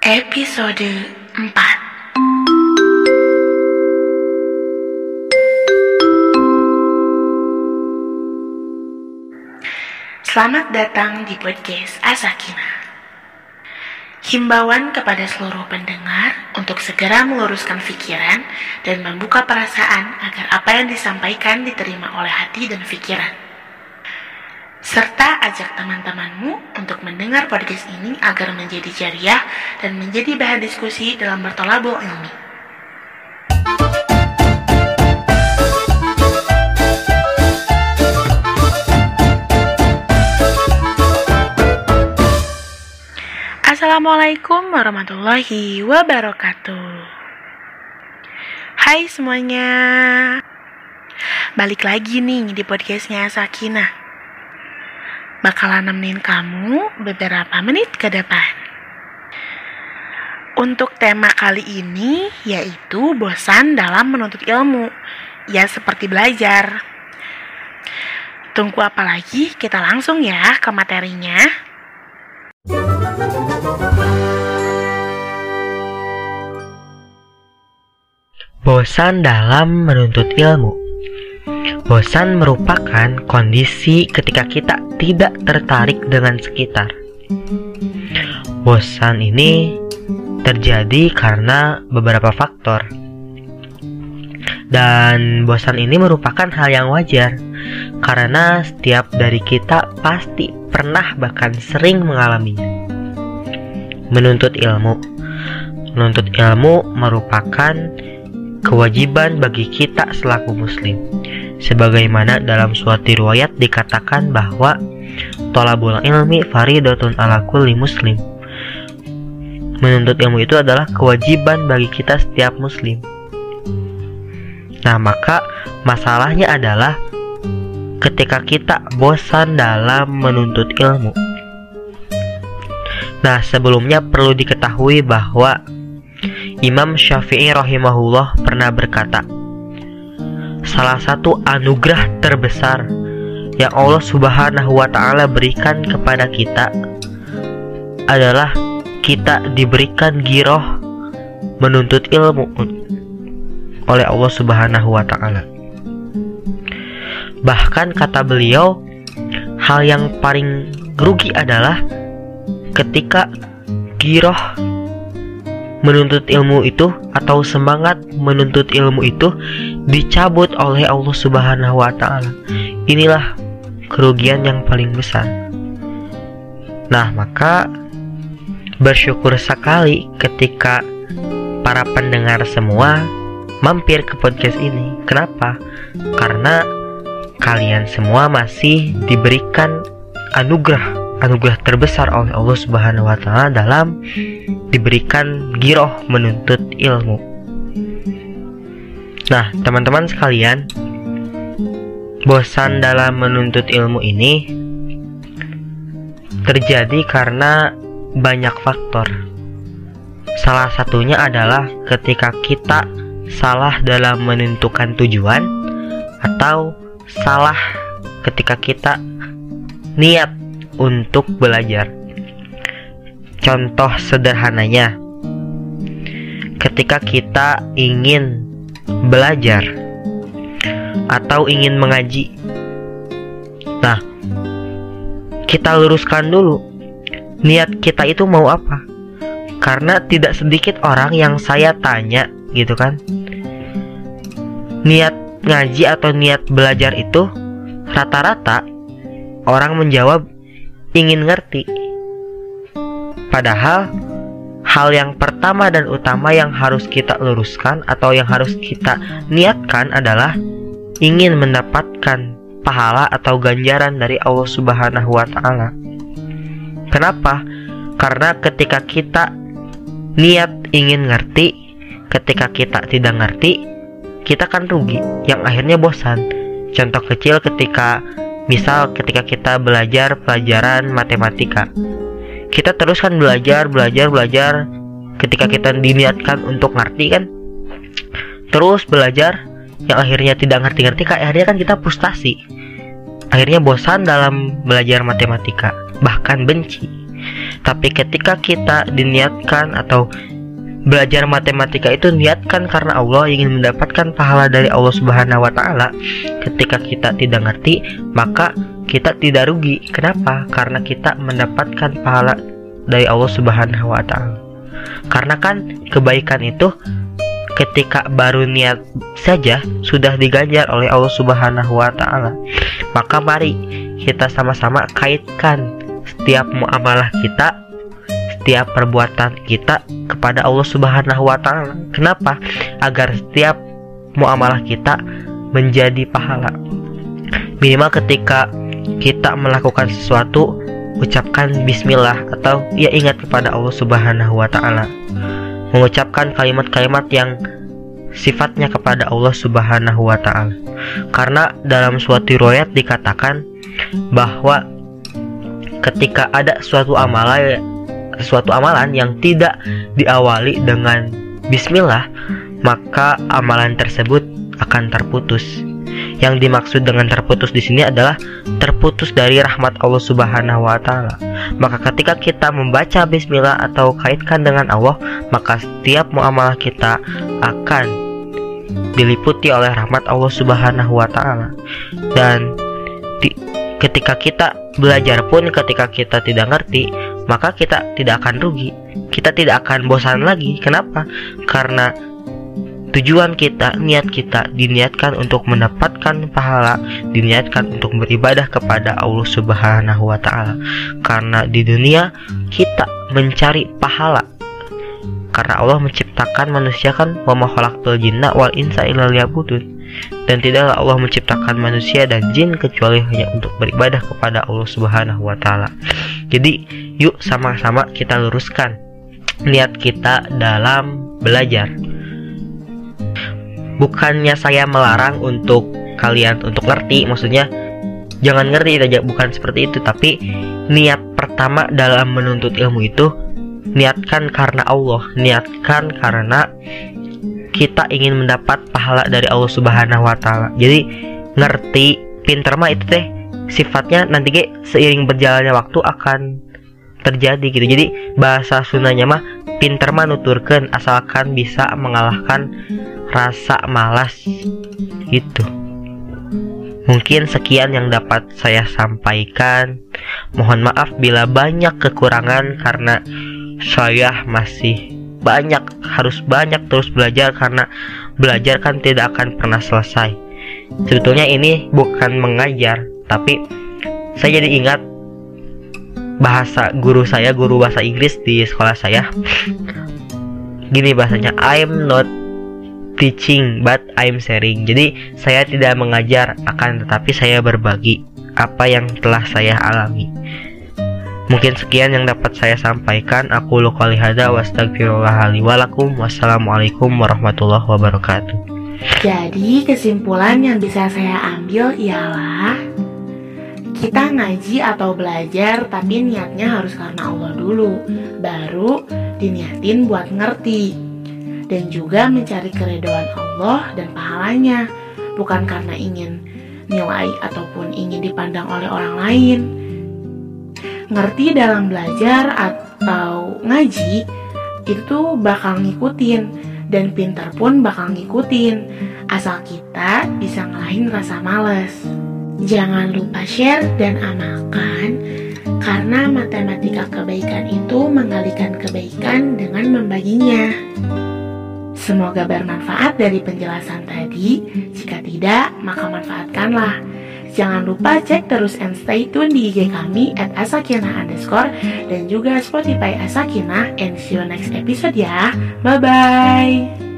Episode 4 Selamat datang di podcast Asakina. Himbauan kepada seluruh pendengar untuk segera meluruskan pikiran dan membuka perasaan agar apa yang disampaikan diterima oleh hati dan pikiran. Serta ajak teman-temanmu untuk mendengar podcast ini agar menjadi jariah dan menjadi bahan diskusi dalam bertolabul ilmi. Assalamualaikum warahmatullahi wabarakatuh. Hai semuanya. Balik lagi nih di podcastnya Sakina. Bakalan nemenin kamu beberapa menit ke depan. Untuk tema kali ini yaitu bosan dalam menuntut ilmu. Ya seperti belajar. Tunggu apa lagi? Kita langsung ya ke materinya. Bosan dalam menuntut ilmu. Bosan merupakan kondisi ketika kita tidak tertarik dengan sekitar. Bosan ini terjadi karena beberapa faktor. Dan bosan ini merupakan hal yang wajar karena setiap dari kita pasti pernah bahkan sering mengalaminya. Menuntut ilmu. Menuntut ilmu merupakan kewajiban bagi kita selaku muslim. Sebagaimana dalam suatu riwayat dikatakan bahwa tolabul ilmi faridatun ala kulli muslim. Menuntut ilmu itu adalah kewajiban bagi kita setiap muslim. Nah, maka masalahnya adalah ketika kita bosan dalam menuntut ilmu. Nah, sebelumnya perlu diketahui bahwa Imam Syafi'i rahimahullah pernah berkata, Salah satu anugerah terbesar yang Allah Subhanahu wa taala berikan kepada kita adalah kita diberikan giroh menuntut ilmu oleh Allah Subhanahu wa taala. Bahkan kata beliau, hal yang paling rugi adalah ketika giroh menuntut ilmu itu atau semangat menuntut ilmu itu dicabut oleh Allah Subhanahu wa taala. Inilah kerugian yang paling besar. Nah, maka bersyukur sekali ketika para pendengar semua mampir ke podcast ini. Kenapa? Karena kalian semua masih diberikan anugerah anugerah terbesar oleh Allah Subhanahu wa taala dalam diberikan giroh menuntut ilmu. Nah, teman-teman sekalian, bosan dalam menuntut ilmu ini terjadi karena banyak faktor. Salah satunya adalah ketika kita salah dalam menentukan tujuan atau salah ketika kita niat untuk belajar. Contoh sederhananya, ketika kita ingin belajar atau ingin mengaji, nah, kita luruskan dulu. Niat kita itu mau apa, karena tidak sedikit orang yang saya tanya, gitu kan, niat ngaji atau niat belajar itu rata-rata orang menjawab ingin ngerti. Padahal hal yang pertama dan utama yang harus kita luruskan atau yang harus kita niatkan adalah ingin mendapatkan pahala atau ganjaran dari Allah Subhanahu wa taala. Kenapa? Karena ketika kita niat ingin ngerti, ketika kita tidak ngerti, kita kan rugi yang akhirnya bosan. Contoh kecil ketika Misal ketika kita belajar pelajaran matematika. Kita terus kan belajar, belajar, belajar. Ketika kita diniatkan untuk ngerti kan. Terus belajar Yang akhirnya tidak ngerti-ngerti Akhirnya kan kita frustasi. Akhirnya bosan dalam belajar matematika Bahkan benci. Tapi ketika kita diniatkan atau belajar matematika itu niatkan karena Allah ingin mendapatkan pahala dari Allah Subhanahu wa taala. Ketika kita tidak ngerti, maka kita tidak rugi. Kenapa? Karena kita mendapatkan pahala dari Allah Subhanahu wa taala. Karena kan kebaikan itu ketika baru niat saja sudah diganjar oleh Allah Subhanahu wa taala. Maka mari kita sama-sama kaitkan setiap muamalah kita, setiap perbuatan kita kepada Allah Subhanahu wa taala. Kenapa? Agar setiap muamalah kita menjadi pahala. Minimal ketika kita melakukan sesuatu ucapkan bismillah atau ya ingat kepada Allah Subhanahu wa taala mengucapkan kalimat-kalimat yang sifatnya kepada Allah Subhanahu wa taala. Karena dalam suatu riwayat dikatakan bahwa ketika ada suatu amalan suatu amalan yang tidak diawali dengan bismillah, maka amalan tersebut akan terputus. Yang dimaksud dengan terputus di sini adalah terputus dari rahmat Allah Subhanahu wa taala. Maka ketika kita membaca bismillah atau kaitkan dengan Allah, maka setiap muamalah kita akan diliputi oleh rahmat Allah Subhanahu wa taala. Dan di, ketika kita belajar pun ketika kita tidak ngerti, maka kita tidak akan rugi. Kita tidak akan bosan lagi. Kenapa? Karena Tujuan kita, niat kita diniatkan untuk mendapatkan pahala, diniatkan untuk beribadah kepada Allah Subhanahu wa taala. Karena di dunia kita mencari pahala. Karena Allah menciptakan manusia kan wa ma jinna wal insa illa. Dan tidaklah Allah menciptakan manusia dan jin kecuali hanya untuk beribadah kepada Allah Subhanahu wa taala. Jadi, yuk sama-sama kita luruskan niat kita dalam belajar. Bukannya saya melarang untuk kalian untuk ngerti maksudnya jangan ngerti saja bukan seperti itu tapi niat pertama dalam menuntut ilmu itu niatkan karena Allah niatkan karena kita ingin mendapat pahala dari Allah Subhanahu wa taala. Jadi ngerti pinter mah itu teh sifatnya nanti ke seiring berjalannya waktu akan terjadi gitu. Jadi bahasa sunanya mah pinter mah nuturkan asalkan bisa mengalahkan rasa malas itu mungkin sekian yang dapat saya sampaikan. Mohon maaf bila banyak kekurangan karena saya masih banyak harus banyak terus belajar karena belajar kan tidak akan pernah selesai. Sebetulnya ini bukan mengajar tapi saya jadi ingat bahasa guru saya guru bahasa Inggris di sekolah saya gini bahasanya I'm not teaching but I'm sharing. Jadi saya tidak mengajar akan tetapi saya berbagi apa yang telah saya alami. Mungkin sekian yang dapat saya sampaikan. Aku lukali hada wastagfirullahaladzim Wassalamualaikum warahmatullahi wabarakatuh. Jadi kesimpulan yang bisa saya ambil ialah kita ngaji atau belajar tapi niatnya harus karena Allah dulu. Baru diniatin buat ngerti. Dan juga mencari keridhaan Allah dan pahalanya, bukan karena ingin nilai ataupun ingin dipandang oleh orang lain. Ngerti dalam belajar atau ngaji itu bakal ngikutin. Dan pintar pun bakal ngikutin. Asal kita bisa ngelahin rasa males. Jangan lupa share dan amalkan karena matematika kebaikan itu mengalihkan kebaikan dengan membaginya. Semoga bermanfaat dari penjelasan tadi. Jika tidak, maka manfaatkanlah. Jangan lupa cek terus and stay tune di IG kami at asakina underscore dan juga Spotify Asakina and see you next episode ya. Bye-bye.